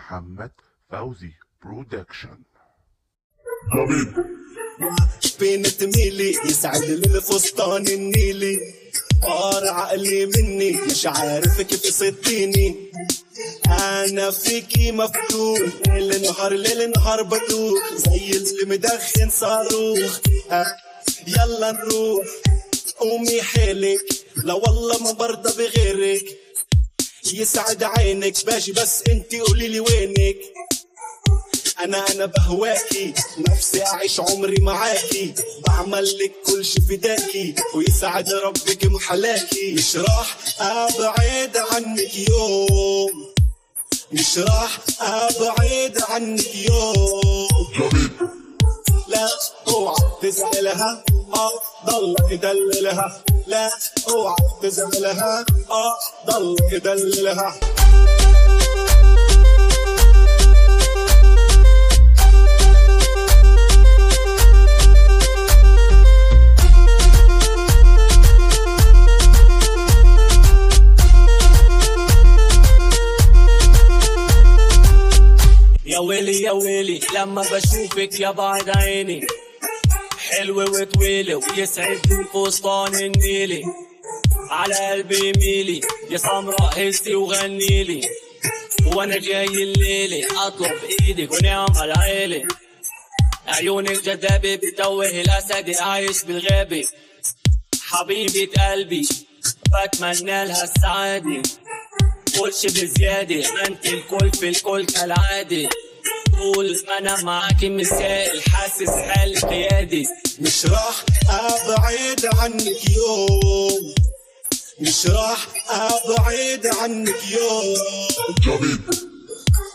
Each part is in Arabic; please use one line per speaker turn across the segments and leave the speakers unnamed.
محمد فوزي برودكشن.
بين تميلي يسعد للفستان النيلي. طار عقلي مني مش عارف كيف صدتيني أنا فيكي مفتوح ليل نهار ليل نهار بدوخ زي اللي مدخن صاروخ. يلا نروح. قومي حيلك لا والله ما برضى بغيرك. يسعد عينك باجي بس انتي قولي لي وينك. أنا أنا بهواكي نفسي أعيش عمري معاكي. بعمل لك كل شي فداكي ويسعد ربك محلاكي. مش راح أبعد عنك يوم. مش راح أبعد عنك يوم. لا أوعى تزعلها ضل يدللها. لا اوعى تزعلها آه ضل يدللها.
يا ويلي يا ويلي لما بشوفك يا بعد عيني. حلوة وطويلة ويسعدني فستان النيلي. على قلبي يميلي يا سمراء هزي وغنيلي. وأنا جاي الليلة أطلب إيدك ونعم على عيلي عيونك جذابة بتوه الأسد عايش بالغابة حبيبة قلبي بتمنى لها السعادة. شي بزيادة أنت الكل في الكل كالعادة. ما أنا معاكي مسائل حاسس حالي قيادي
مش راح أبعد عنك يوم. مش راح أبعد عنك يوم.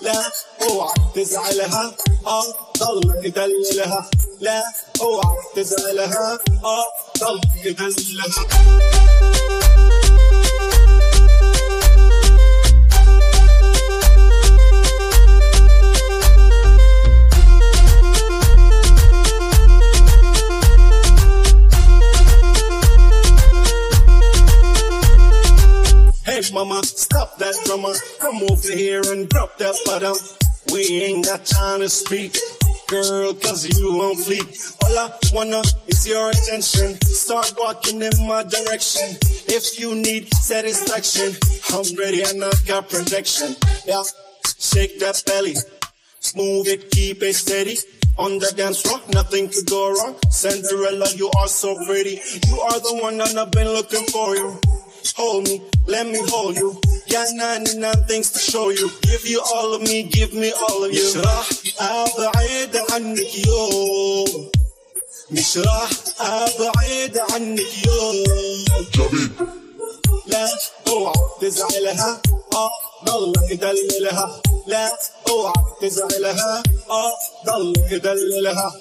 لا اوعى تزعلها آه ضل تدللها لا اوعى تزعلها آه ضل that drummer. Come over here and drop that bottom. We ain't got time to speak. Girl, cause you on fleek. All I wanna is your attention. Start walking in my direction. If you need satisfaction, I'm ready and I got protection. Yeah, shake that belly. Move it, keep it steady. On the dance floor, nothing could go wrong. Cinderella, you are so pretty. You are the one that I've been looking for you. Hold me, let me hold you. Got 99 things to show you. Give you all of me, give me all of you. مش راح ابعد عنك يوم مش راح ابعد عنك يوم لا اوعى تزعلها آه ضل يدللها لا اوعى تزعلها آه ضل يدللها